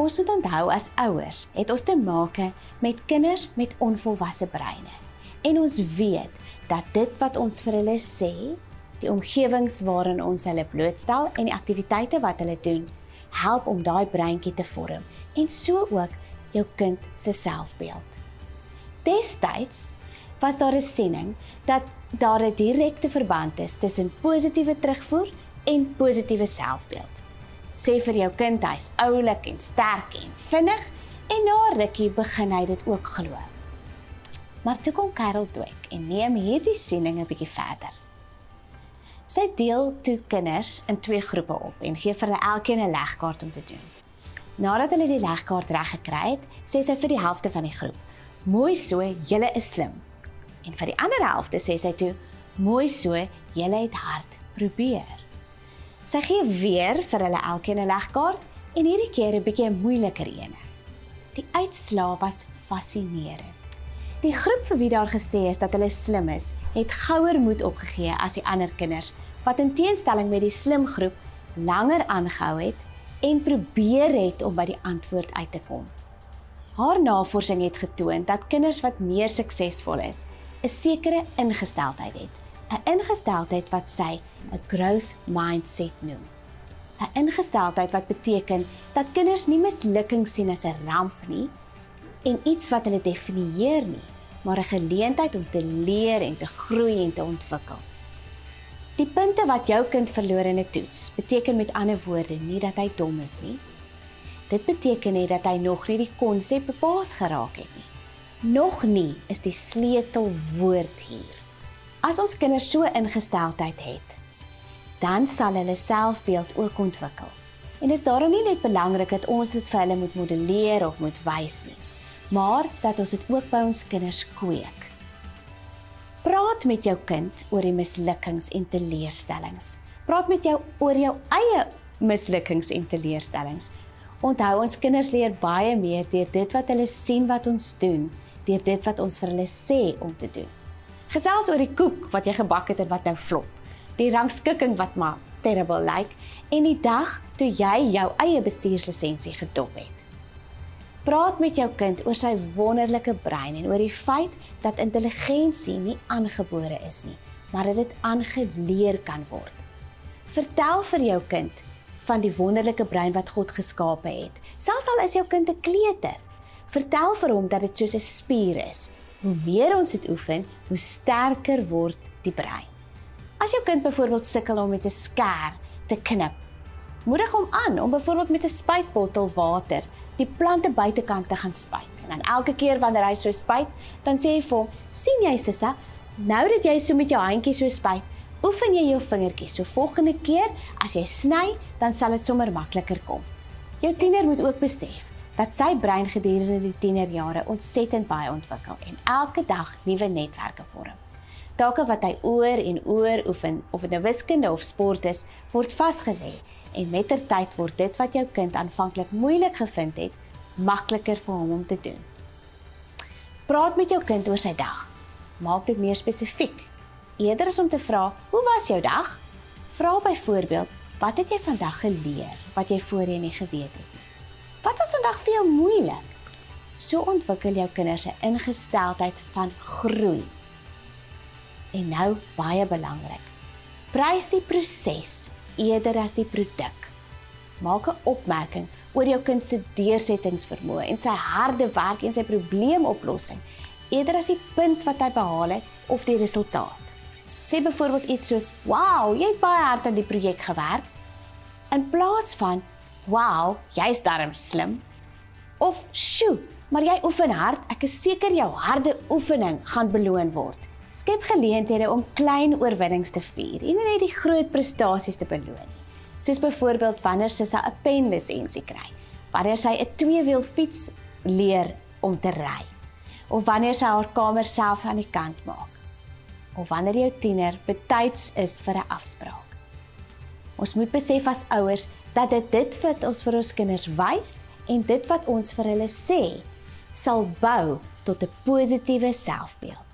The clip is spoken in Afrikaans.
Ons moet onthou as ouers het ons te maak met kinders met onvolwasse breine. En ons weet dat dit wat ons vir hulle sê, die omgewings waarin ons hulle blootstel en die aktiwiteite wat hulle doen, help om daai breintjie te vorm en so ook jou kind se selfbeeld. Destyds was daar 'n siening dat daar 'n direkte verband is tussen positiewe terugvoer en positiewe selfbeeld sê vir jou kind hy's oulik en sterk en vinnig en na rukkie begin hy dit ook glo. Maar toe kom Karel Dweck en neem hierdie siening 'n bietjie verder. Sy deel toe kinders in twee groepe op en gee vir hulle elkeen 'n legkaart om te doen. Nadat hulle die legkaart reg gekry het, sê sy vir die helfte van die groep: "Mooi so, julle is slim." En vir die ander helfte sê sy toe: "Mooi so, julle het hard probeer." Sy gee weer vir hulle elkeen 'n legkaart en hierdie keer 'n bietjie 'n moeiliker een. Die uitslaa was fascinerend. Die groep vir wie daar gesê is dat hulle slim is, het gouer moed opgegee as die ander kinders wat in teenstelling met die slim groep langer aangehou het en probeer het om by die antwoord uit te kom. Haar navorsing het getoon dat kinders wat meer suksesvol is, 'n sekere ingesteldheid het 'n ingesteldheid wat sy 'n growth mindset noem. 'n Ingesteldheid wat beteken dat kinders nie mislukking sien as 'n ramp nie en iets wat hulle definieer nie, maar 'n geleentheid om te leer en te groei en te ontwikkel. Die punte wat jou kind verloor in 'n toets, beteken met ander woorde nie dat hy dom is nie. Dit beteken net dat hy nog nie die konsep bepaas geraak het nie. Nog nie is die sleutelwoord hier. As ons kinders so ingesteldheid het, dan sal hulle selfbeeld ook ontwikkel. En dit is daarom nie net belangrik dat ons dit vir hulle moet modelleer of moet wys nie, maar dat ons dit ook by ons kinders kweek. Praat met jou kind oor die mislukkings en teleurstellings. Praat met jou oor jou eie mislukkings en teleurstellings. Onthou ons kinders leer baie meer deur dit wat hulle sien wat ons doen, deur dit wat ons vir hulle sê om te doen. Gesels oor die koek wat jy gebak het en wat nou flop. Die rangskikking wat maar terrible lyk like, en die dag toe jy jou eie bestuurslisensie gedop het. Praat met jou kind oor sy wonderlike brein en oor die feit dat intelligensie nie aangebore is nie, maar dat dit aangeleer kan word. Vertel vir jou kind van die wonderlike brein wat God geskape het. Selfs al is jou kind 'n kleuter, vertel vir hom dat dit soos 'n spier is hoe meer ons dit oefen, hoe sterker word die brein. As jou kind byvoorbeeld sukkel om met 'n skêr te knip, moedig hom aan om byvoorbeeld met 'n spuitbottel water die plante buitekant te gaan spuit. En dan elke keer wanneer hy so spuit, dan sê jy vir hom: "Sien jy Sissa, nou dat jy so met jou handjie so spuit, oefen jy jou vingertjies. So volgende keer as jy sny, dan sal dit sommer makliker kom." Jou tiener moet ook besef dat sy brein gedurende die tienerjare ontsettend baie ontwikkel en elke dag nuwe netwerke vorm. Take wat hy oor en oor oefen, of dit nou wiskunde of sport is, word vasgelê en mettertyd word dit wat jou kind aanvanklik moeilik gevind het, makliker vir hom om te doen. Praat met jou kind oor sy dag. Maak dit meer spesifiek. Eerder as om te vra, "Hoe was jou dag?" Vra byvoorbeeld, "Wat het jy vandag geleer wat jy voorheen nie geweet het nie?" Wat was vandag vir jou moeilik? So ontwikkel jou kinders 'n ingesteldheid van groei. En nou baie belangrik. Prys die proses eerder as die produk. Maak 'n opmerking oor jou kind se deursettingsvermoë en sy harde werk en sy probleemoplossing eerder as die punt wat hy behaal het of die resultaat. Sê byvoorbeeld iets soos: "Wow, jy het baie hard aan die projek gewerk." In plaas van "Wow, jy's darm slim." Of "Sjoe, maar jy oefen hard. Ek is seker jou harde oefening gaan beloon word." Skep geleenthede om klein oorwinnings te vier en nie net die groot prestasies te beloon nie. Soos byvoorbeeld wanneer sy 'n penlisensie kry, wanneer sy 'n tweewiel fiets leer om te ry, of wanneer sy haar kamer self aan die kant maak, of wanneer jou tiener betyds is vir 'n afspraak. Ons moet besef as ouers dat dit dit wat ons vir ons kinders wys en dit wat ons vir hulle sê sal bou tot 'n positiewe selfbeeld.